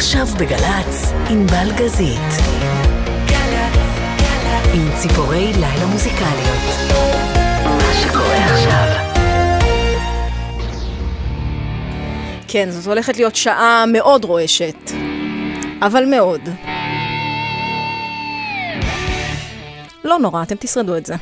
עכשיו בגל"צ, ענבל גזית. עם ציפורי לילה מוזיקליות. מה שקורה עכשיו. כן, זאת הולכת להיות שעה מאוד רועשת. אבל מאוד. לא נורא, אתם תשרדו את זה.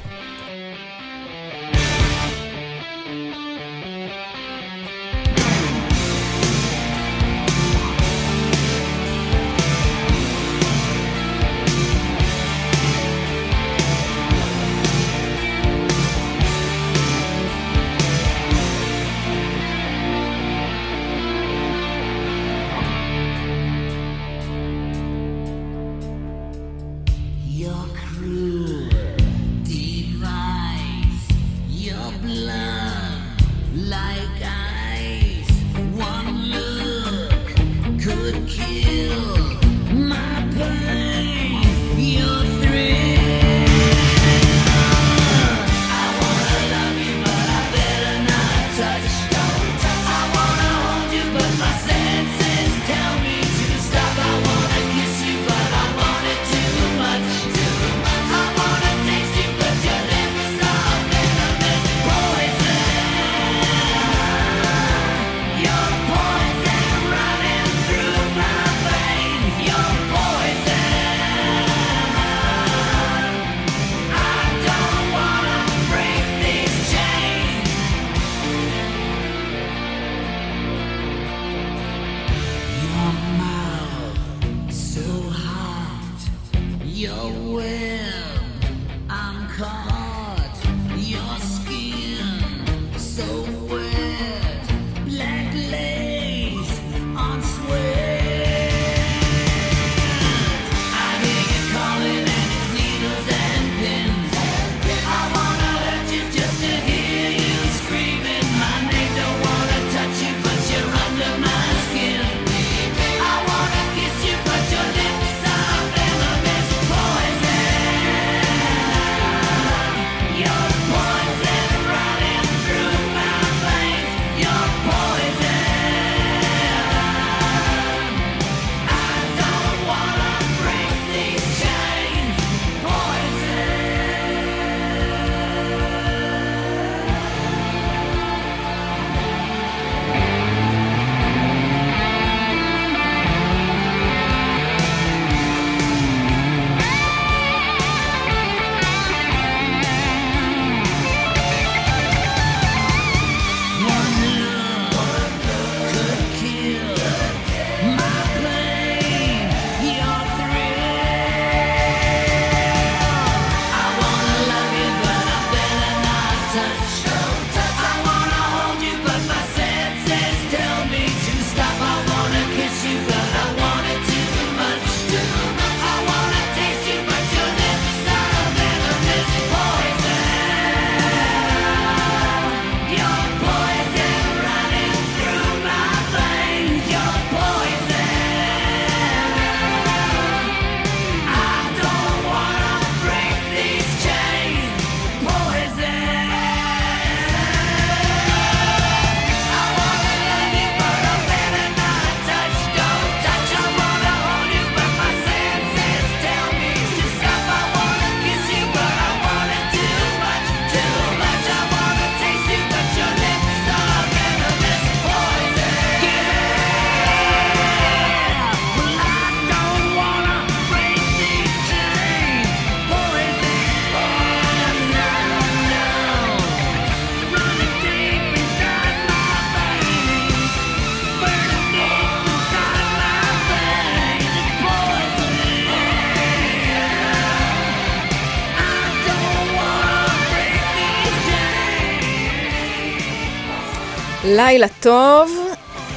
לילה טוב.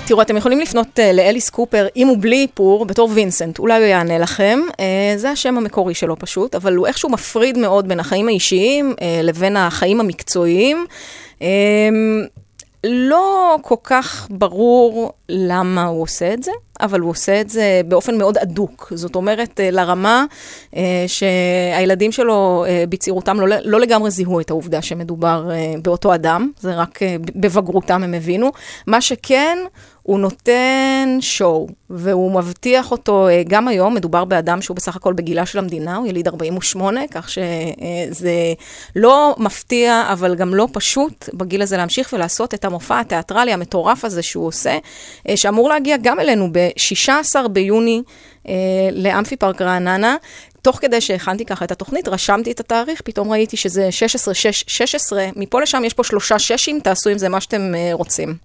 תראו, אתם יכולים לפנות uh, לאליס קופר, אם הוא בלי איפור, בתור וינסנט, אולי הוא יענה לכם. Uh, זה השם המקורי שלו פשוט, אבל הוא איכשהו מפריד מאוד בין החיים האישיים uh, לבין החיים המקצועיים. Um, לא כל כך ברור למה הוא עושה את זה. אבל הוא עושה את זה באופן מאוד אדוק. זאת אומרת, אה, לרמה אה, שהילדים שלו אה, בצעירותם לא, לא לגמרי זיהו את העובדה שמדובר באותו אדם, זה רק בבגרותם הם הבינו. מה שכן, הוא נותן שואו, והוא מבטיח אותו גם היום, מדובר באדם שהוא בסך הכל בגילה של המדינה, הוא יליד 48, כך שזה לא מפתיע, אבל גם לא פשוט בגיל הזה להמשיך ולעשות את המופע התיאטרלי המטורף הזה שהוא עושה, שאמור להגיע גם אלינו ביוני אה, לאמפי פארק רעננה. תוך כדי שהכנתי ככה את התוכנית, רשמתי את התאריך, פתאום ראיתי שזה 16-16, מפה לשם יש פה שלושה ששים, תעשו עם זה מה שאתם אה, רוצים.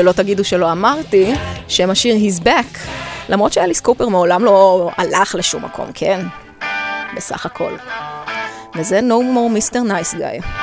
שלא תגידו שלא אמרתי, שם השיר He's Back, למרות שאליס קופר מעולם לא הלך לשום מקום, כן? בסך הכל. וזה No More Mr. Nice Guy.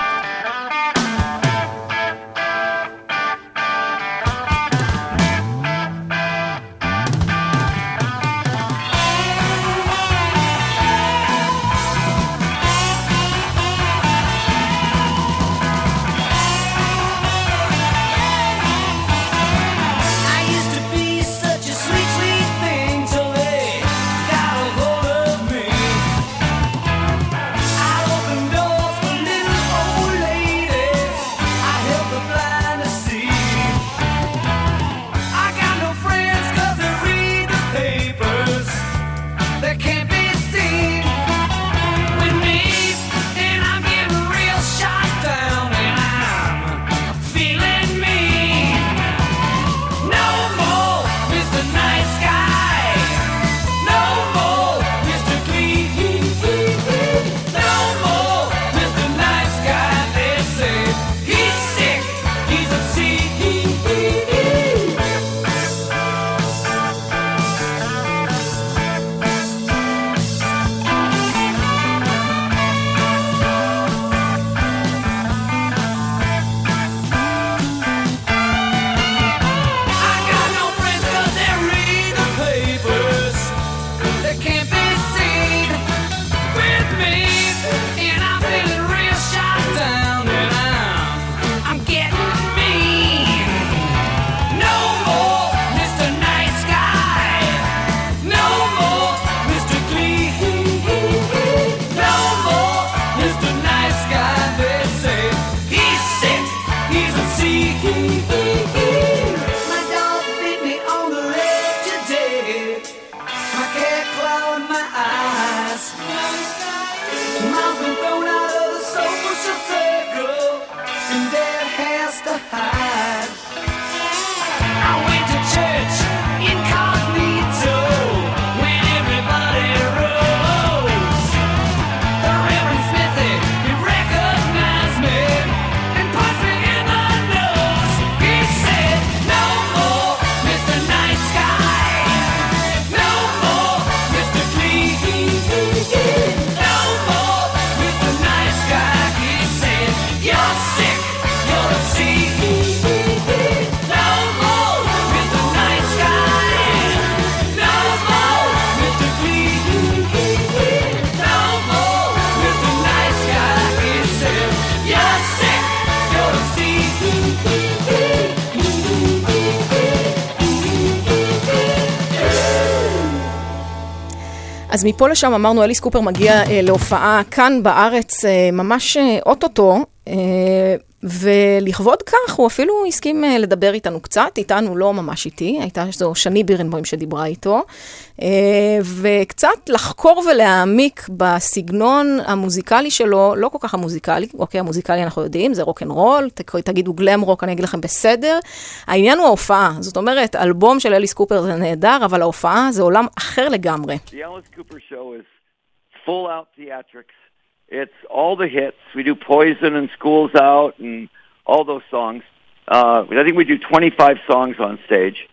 אז מפה לשם אמרנו, אליס קופר מגיע אה, להופעה כאן בארץ אה, ממש אה, אוטוטו, ולכבוד כך הוא אפילו הסכים אה, לדבר איתנו קצת, איתנו לא ממש איתי, הייתה זו שני בירנבוים שדיברה איתו, אה, וקצת לחקור ולהעמיק בסגנון המוזיקלי שלו, לא כל כך המוזיקלי, אוקיי, המוזיקלי אנחנו יודעים, זה rock and roll, תגידו גלם רוק, אני אגיד לכם בסדר. העניין הוא ההופעה, זאת אומרת, אלבום של אליס קופר זה נהדר, אבל ההופעה זה עולם אחר לגמרי. The Alice Cooper Show is full out theatrics. It's all the hits. We do Poison and Schools Out and all those songs. Uh, I think we do 25 songs on stage.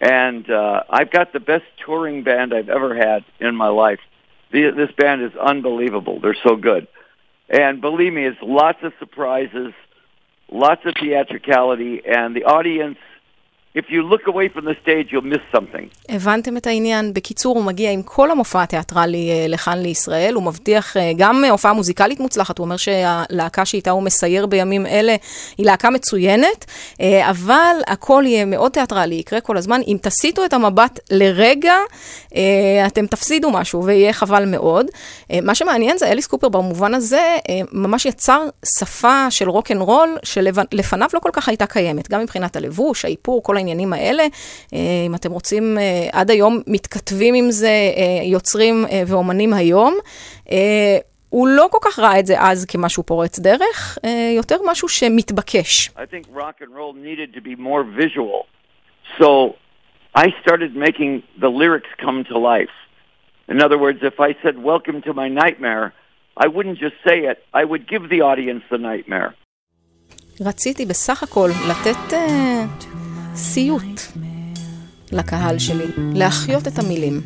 And uh, I've got the best touring band I've ever had in my life. The, this band is unbelievable. They're so good. And believe me, it's lots of surprises, lots of theatricality, and the audience, if you look away from the stage, you'll miss something. הבנתם את העניין? בקיצור, הוא מגיע עם כל המופע התיאטרלי אה, לכאן לישראל, הוא מבטיח אה, גם הופעה מוזיקלית מוצלחת, הוא אומר שהלהקה שאיתה הוא מסייר בימים אלה היא להקה מצוינת, אה, אבל הכל יהיה מאוד תיאטרלי, יקרה כל הזמן. אם תסיטו את המבט לרגע, אתם תפסידו משהו ויהיה חבל מאוד. מה שמעניין זה אליס קופר במובן הזה, ממש יצר שפה של רוק אנד רול, שלפניו לא כל כך הייתה קיימת, גם מבחינת הלבוש, האיפור, כל העניינים האלה. אה, אם אתם רוצים, אה, עד היום מתכתבים עם זה אה, יוצרים אה, ואומנים היום. אה, הוא לא כל כך ראה את זה אז כמשהו פורץ דרך, אה, יותר משהו שמתבקש. I think rock and roll needed to be more visual. So I started making the lyrics come to life. In other words, if I said, Welcome to my nightmare, I wouldn't just say it, I would give the audience the nightmare. רציתי בסך הכל לתת אה, סיוט לקהל שלי, להחיות את המילים.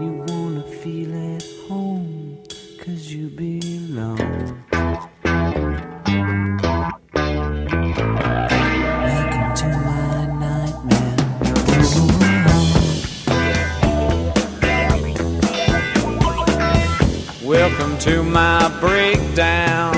You wanna feel at home, cause you belong. To my breakdown.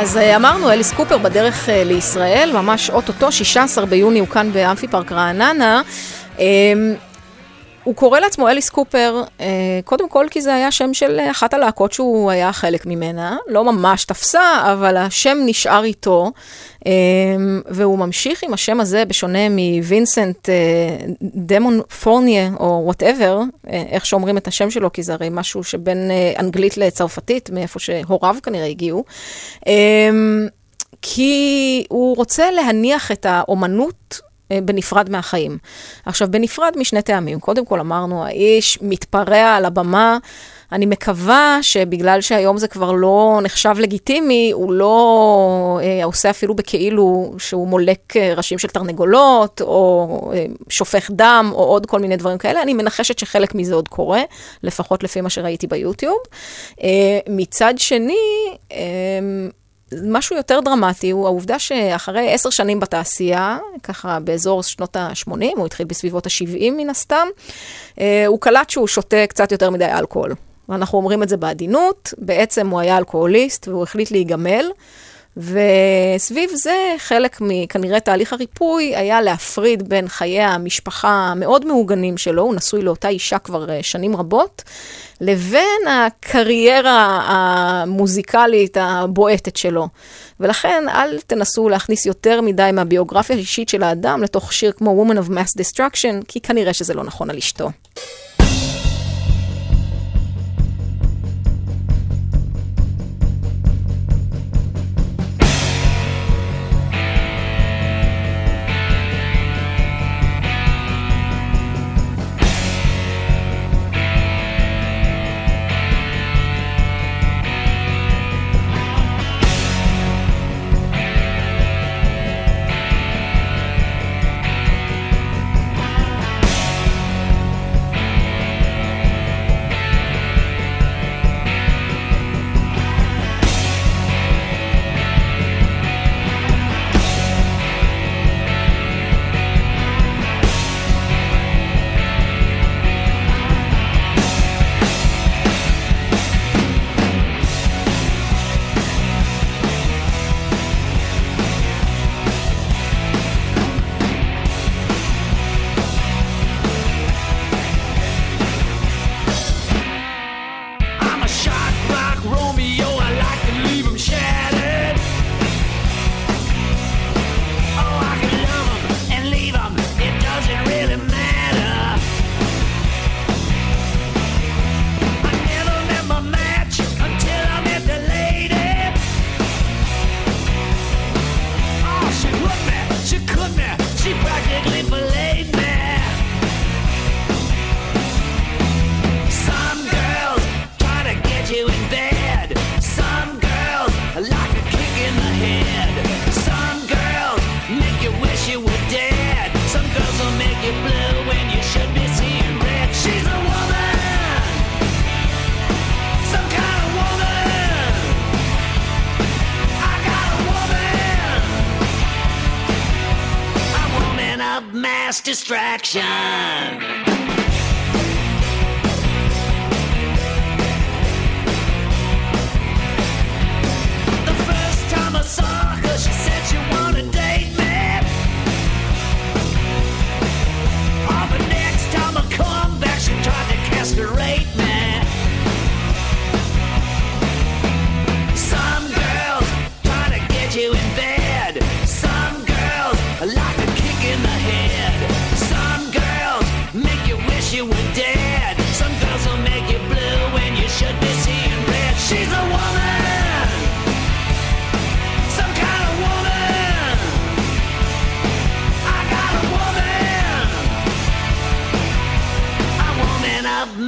אז אה, אמרנו, אליס קופר בדרך אה, לישראל, ממש אוטוטו, 16 ביוני הוא כאן באמפי פארק רעננה. הוא קורא לעצמו אליס קופר, אה, קודם כל כי זה היה שם של אחת הלהקות שהוא היה חלק ממנה, לא ממש תפסה, אבל השם נשאר איתו, אה, והוא ממשיך עם השם הזה, בשונה מווינסנט אה, דמון פורניה, או whatever, איך שאומרים את השם שלו, כי זה הרי משהו שבין אנגלית לצרפתית, מאיפה שהוריו כנראה הגיעו. כי הוא רוצה להניח את האומנות בנפרד מהחיים. עכשיו, בנפרד משני טעמים. קודם כל אמרנו, האיש מתפרע על הבמה. אני מקווה שבגלל שהיום זה כבר לא נחשב לגיטימי, הוא לא אה, עושה אפילו בכאילו שהוא מולק אה, ראשים של תרנגולות, או אה, שופך דם, או עוד כל מיני דברים כאלה. אני מנחשת שחלק מזה עוד קורה, לפחות לפי מה שראיתי ביוטיוב. אה, מצד שני, אה, משהו יותר דרמטי הוא העובדה שאחרי עשר שנים בתעשייה, ככה באזור שנות ה-80, הוא התחיל בסביבות ה-70 מן הסתם, אה, הוא קלט שהוא שותה קצת יותר מדי אלכוהול. ואנחנו אומרים את זה בעדינות, בעצם הוא היה אלכוהוליסט והוא החליט להיגמל. וסביב זה, חלק מכנראה תהליך הריפוי היה להפריד בין חיי המשפחה המאוד מעוגנים שלו, הוא נשוי לאותה אישה כבר אה, שנים רבות, לבין הקריירה המוזיקלית הבועטת שלו. ולכן אל תנסו להכניס יותר מדי מהביוגרפיה האישית של האדם לתוך שיר כמו Woman of Mass Destruction, כי כנראה שזה לא נכון על אשתו.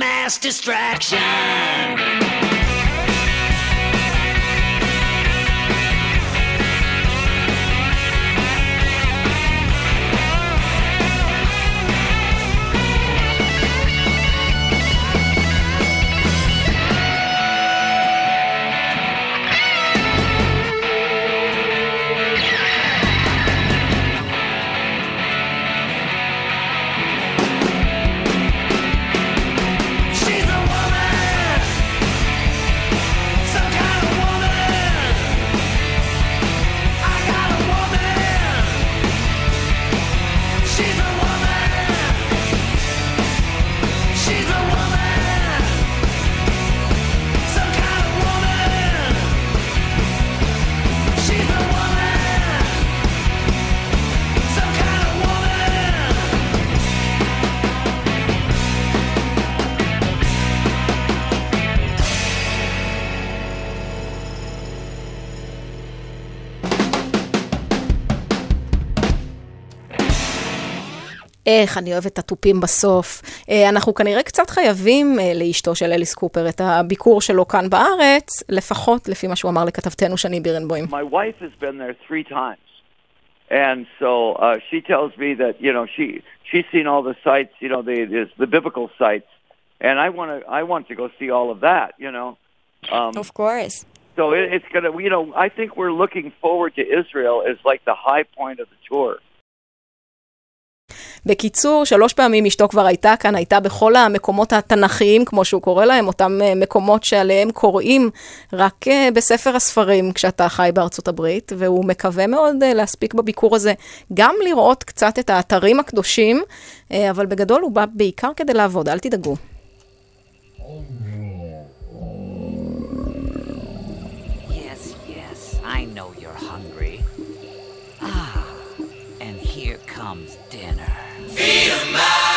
Mass distraction. איך אני אוהבת את התופים בסוף. אה, אנחנו כנראה קצת חייבים אה, לאשתו של אליס קופר את הביקור שלו כאן בארץ, לפחות לפי מה שהוא אמר לכתבתנו שני בירנבוים. My wife has been there three times, and so uh, she tells me that you know she she's seen all the sites, you know, the the, the biblical sites, and I want to I want to go see all of that, you know. Um, Of course. so it, it's gonna, you know, I think we're looking forward to Israel as like the high point of the tour. בקיצור, שלוש פעמים אשתו כבר הייתה כאן, הייתה בכל המקומות התנ"כיים, כמו שהוא קורא להם, אותם אה, מקומות שעליהם קוראים רק אה, בספר הספרים כשאתה חי בארצות הברית, והוא מקווה מאוד אה, להספיק בביקור הזה גם לראות קצת את האתרים הקדושים, אבל בגדול הוא בא בעיקר כדי לעבוד, אל תדאגו. Feed 'em out.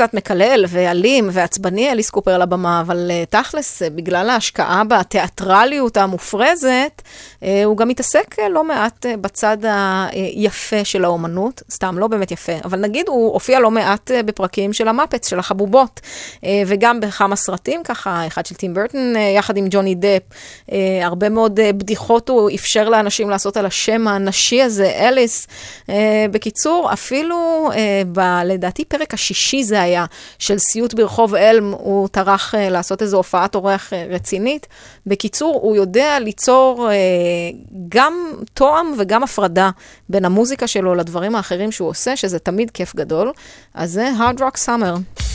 קצת מקלל ואלים ועצבני, אליס קופר על הבמה, אבל אה, תכלס, אה, בגלל ההשקעה בתיאטרליות המופרזת, אה, הוא גם מתעסק אה, לא מעט אה, בצד היפה של האומנות, סתם, לא באמת יפה, אבל נגיד הוא הופיע לא מעט אה, בפרקים של המפץ, של החבובות, אה, וגם בכמה סרטים ככה, אחד של טים ברטון אה, יחד עם ג'וני דפ, אה, הרבה מאוד אה, בדיחות הוא אפשר לאנשים לעשות על השם הנשי הזה, אליס. אה, בקיצור, אפילו אה, ב, לדעתי פרק השישי זה היה, של סיוט ברחוב אלם, הוא טרח אה, לעשות איזו הופעת אורח אה, רצינית. בקיצור, הוא יודע ליצור אה, גם תואם וגם הפרדה בין המוזיקה שלו לדברים האחרים שהוא עושה, שזה תמיד כיף גדול. אז זה Hard Rock Summer.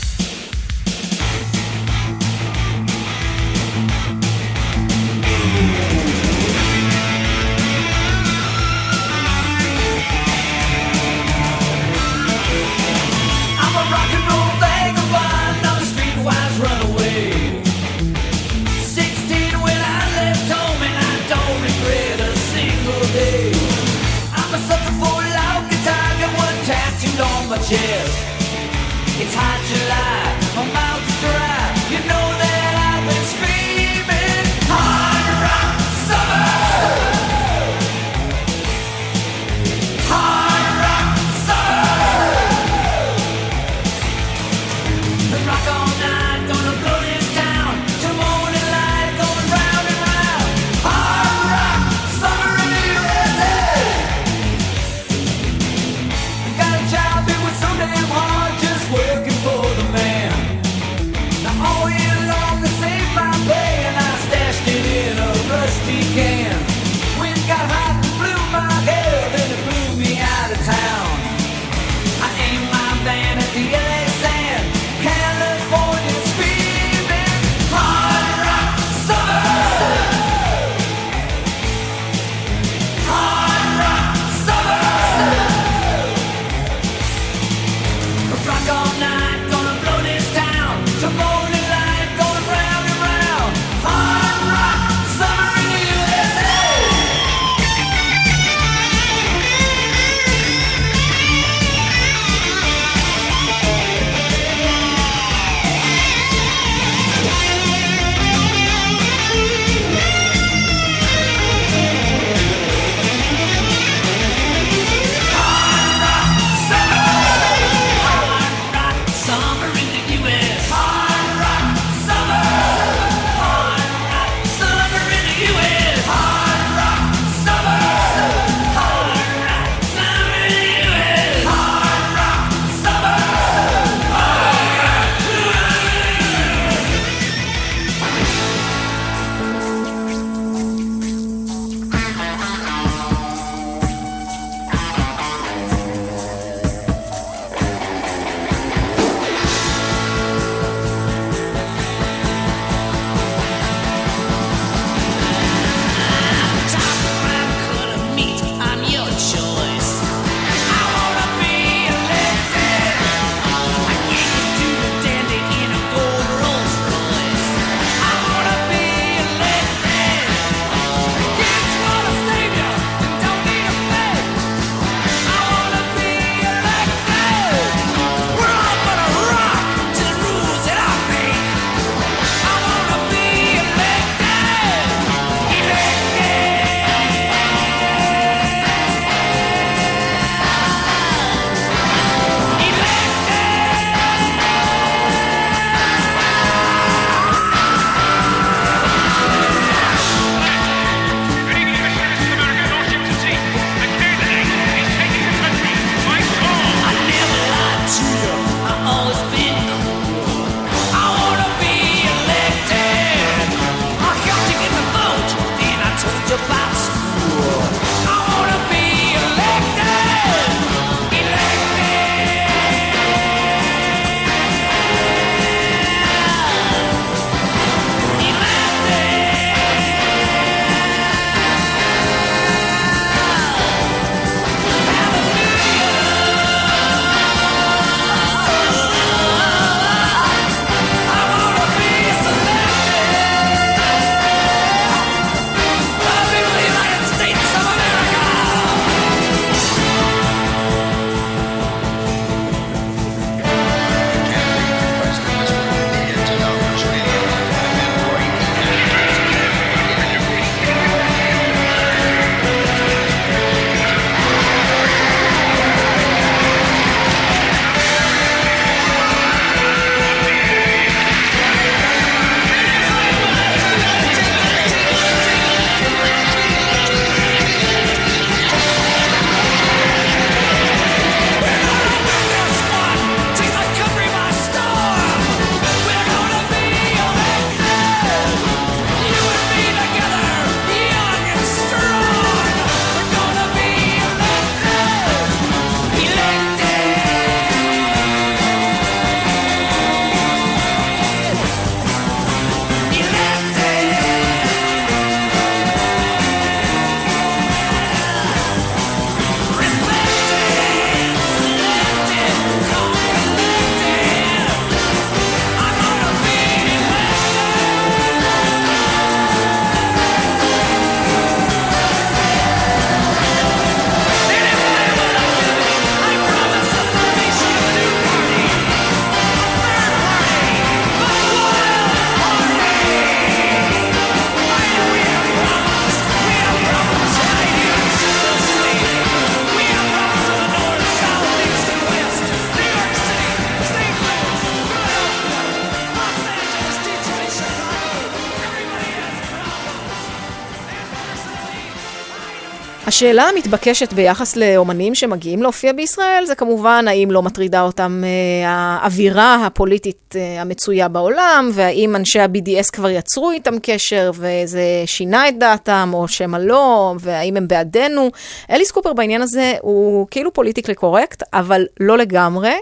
השאלה המתבקשת ביחס לאומנים שמגיעים להופיע בישראל זה כמובן האם לא מטרידה אותם אה, האווירה הפוליטית אה, המצויה בעולם, והאם אנשי ה-BDS כבר יצרו איתם קשר וזה שינה את דעתם, או שמא לא, והאם הם בעדנו. אליס קופר בעניין הזה הוא כאילו פוליטיקלי קורקט, אבל לא לגמרי.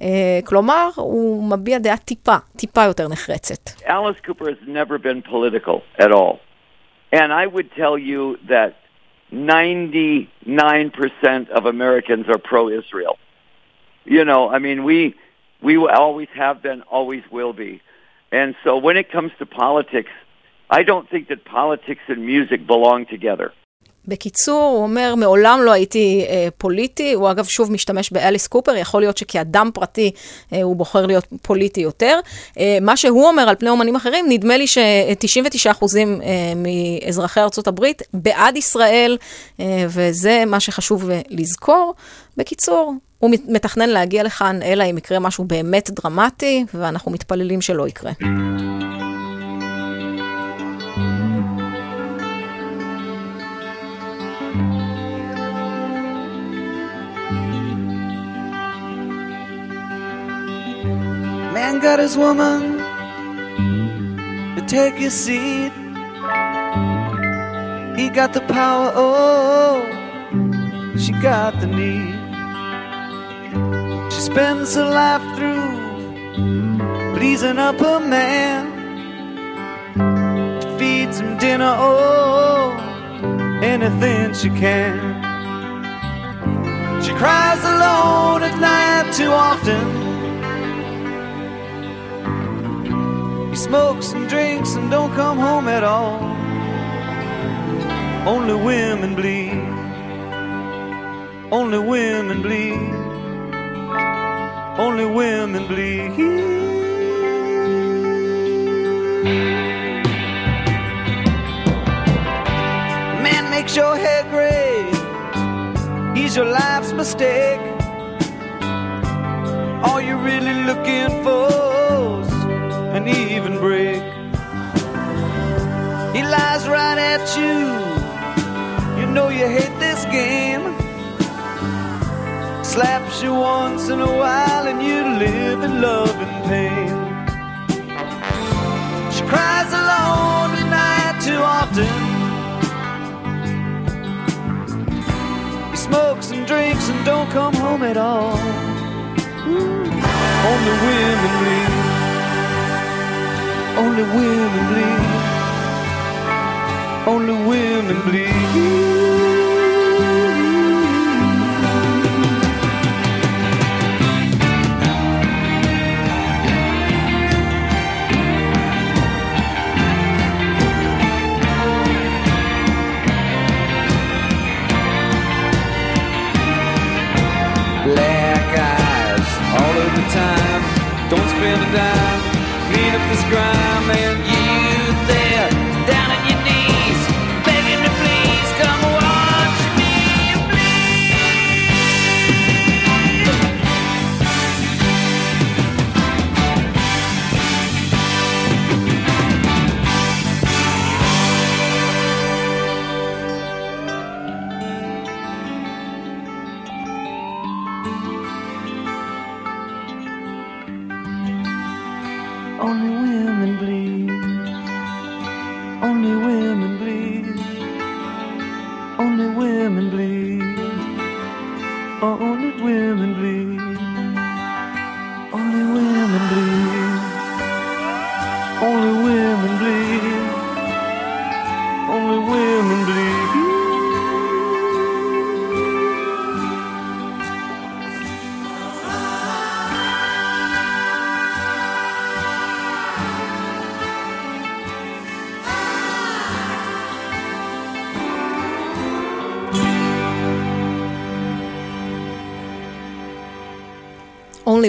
אה, כלומר, הוא מביע דעה טיפה, טיפה יותר נחרצת. Alice Cooper has never been political at all. And I would tell you that 99% of Americans are pro-Israel. You know, I mean, we we always have been, always will be. And so when it comes to politics, I don't think that politics and music belong together. בקיצור, הוא אומר, מעולם לא הייתי אה, פוליטי, הוא אגב שוב משתמש באליס קופר, יכול להיות שכאדם פרטי אה, הוא בוחר להיות פוליטי יותר. אה, מה שהוא אומר על פני אומנים אחרים, נדמה לי ש-99% אה, מאזרחי הברית בעד ישראל, אה, וזה מה שחשוב אה, לזכור. בקיצור, הוא מת- מתכנן להגיע לכאן, אלא אם יקרה משהו באמת דרמטי, ואנחנו מתפללים שלא יקרה. Man got his woman to take his seat. He got the power, oh, she got the need. She spends her life through pleasing up her man. She feeds him dinner, oh, anything she can. She cries alone at night too often. Smokes and drinks and don't come home at all. Only women bleed. Only women bleed. Only women bleed. Man makes your hair gray. He's your life's mistake. All you're really looking for's an even break. He lies right at you. You know you hate this game. Slaps you once in a while and you live in love and pain. She cries alone at night too often. He smokes and drinks and don't come home at all. Ooh, Only women bleed. Only women bleed. Only women bleed. Black eyes all of the time. Don't spend a dime. Clean up this grime man.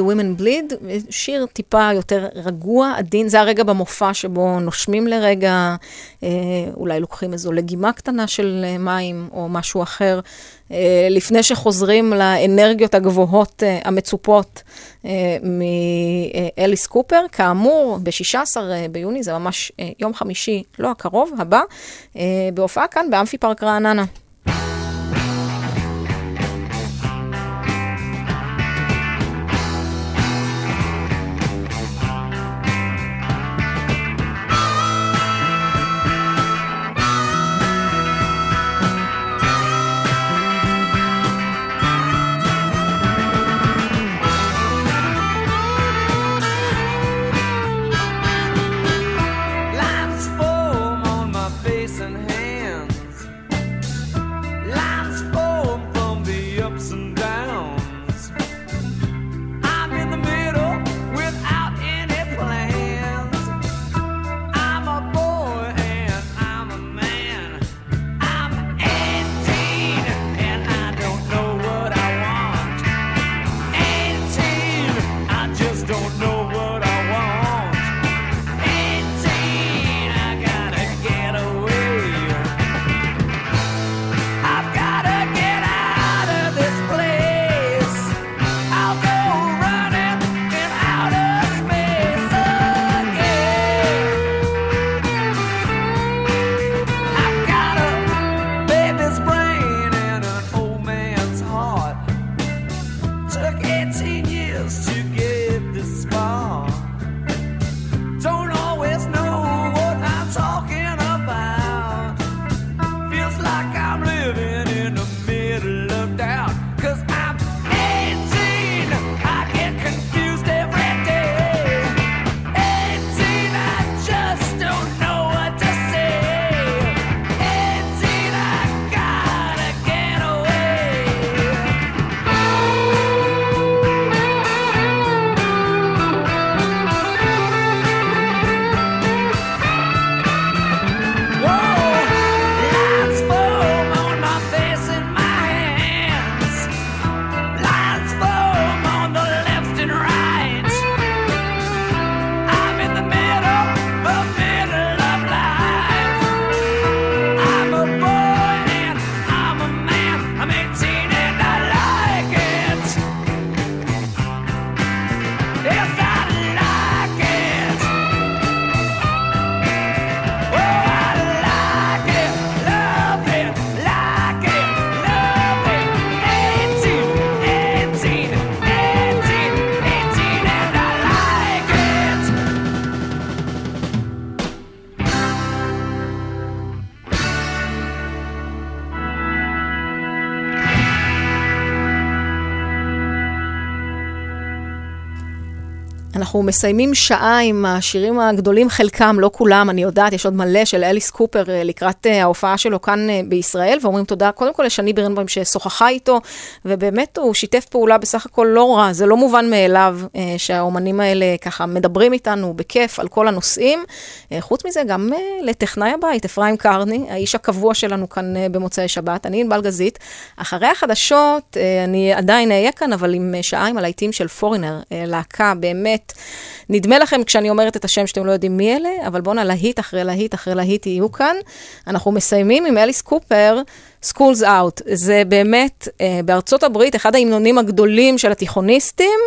Women Bleed, שיר טיפה יותר רגוע, עדין, זה הרגע במופע שבו נושמים לרגע, אה, אולי לוקחים איזו לגימה קטנה של אה, מים או משהו אחר, אה, לפני שחוזרים לאנרגיות הגבוהות המצופות מאליס קופר. כאמור, ב-16 ביוני, זה ממש יום חמישי, לא הקרוב, הבא, בהופעה כאן באמפי פארק רעננה. אנחנו מסיימים שעה עם השירים הגדולים, חלקם, לא כולם, אני יודעת, יש עוד מלא של אליס קופר אה, לקראת אה, ההופעה שלו כאן אה, בישראל, ואומרים תודה קודם כל לשני בירנבוים ששוחחה איתו, ובאמת הוא שיתף פעולה בסך הכל לא רע, זה לא מובן מאליו שהאומנים האלה ככה מדברים איתנו בכיף על כל הנושאים. חוץ מזה, גם לטכנאי הבית, אפרים קרני, האיש הקבוע שלנו כאן במוצאי שבת, אני ענבל גזית. אחרי החדשות, אני עדיין אהיה כאן, אבל עם שעה עם הלהיטים של פורינר, להקה באמת. נדמה לכם כשאני אומרת את השם שאתם לא יודעים מי אלה, אבל בואנה, להיט אחרי להיט אחרי להיט יהיו כאן. אנחנו מסיימים עם אליס קופר, Schools Out. זה באמת, אה, בארצות הברית, אחד ההמנונים הגדולים של התיכוניסטים.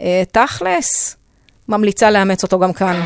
אה, תכלס, ממליצה לאמץ אותו גם כאן.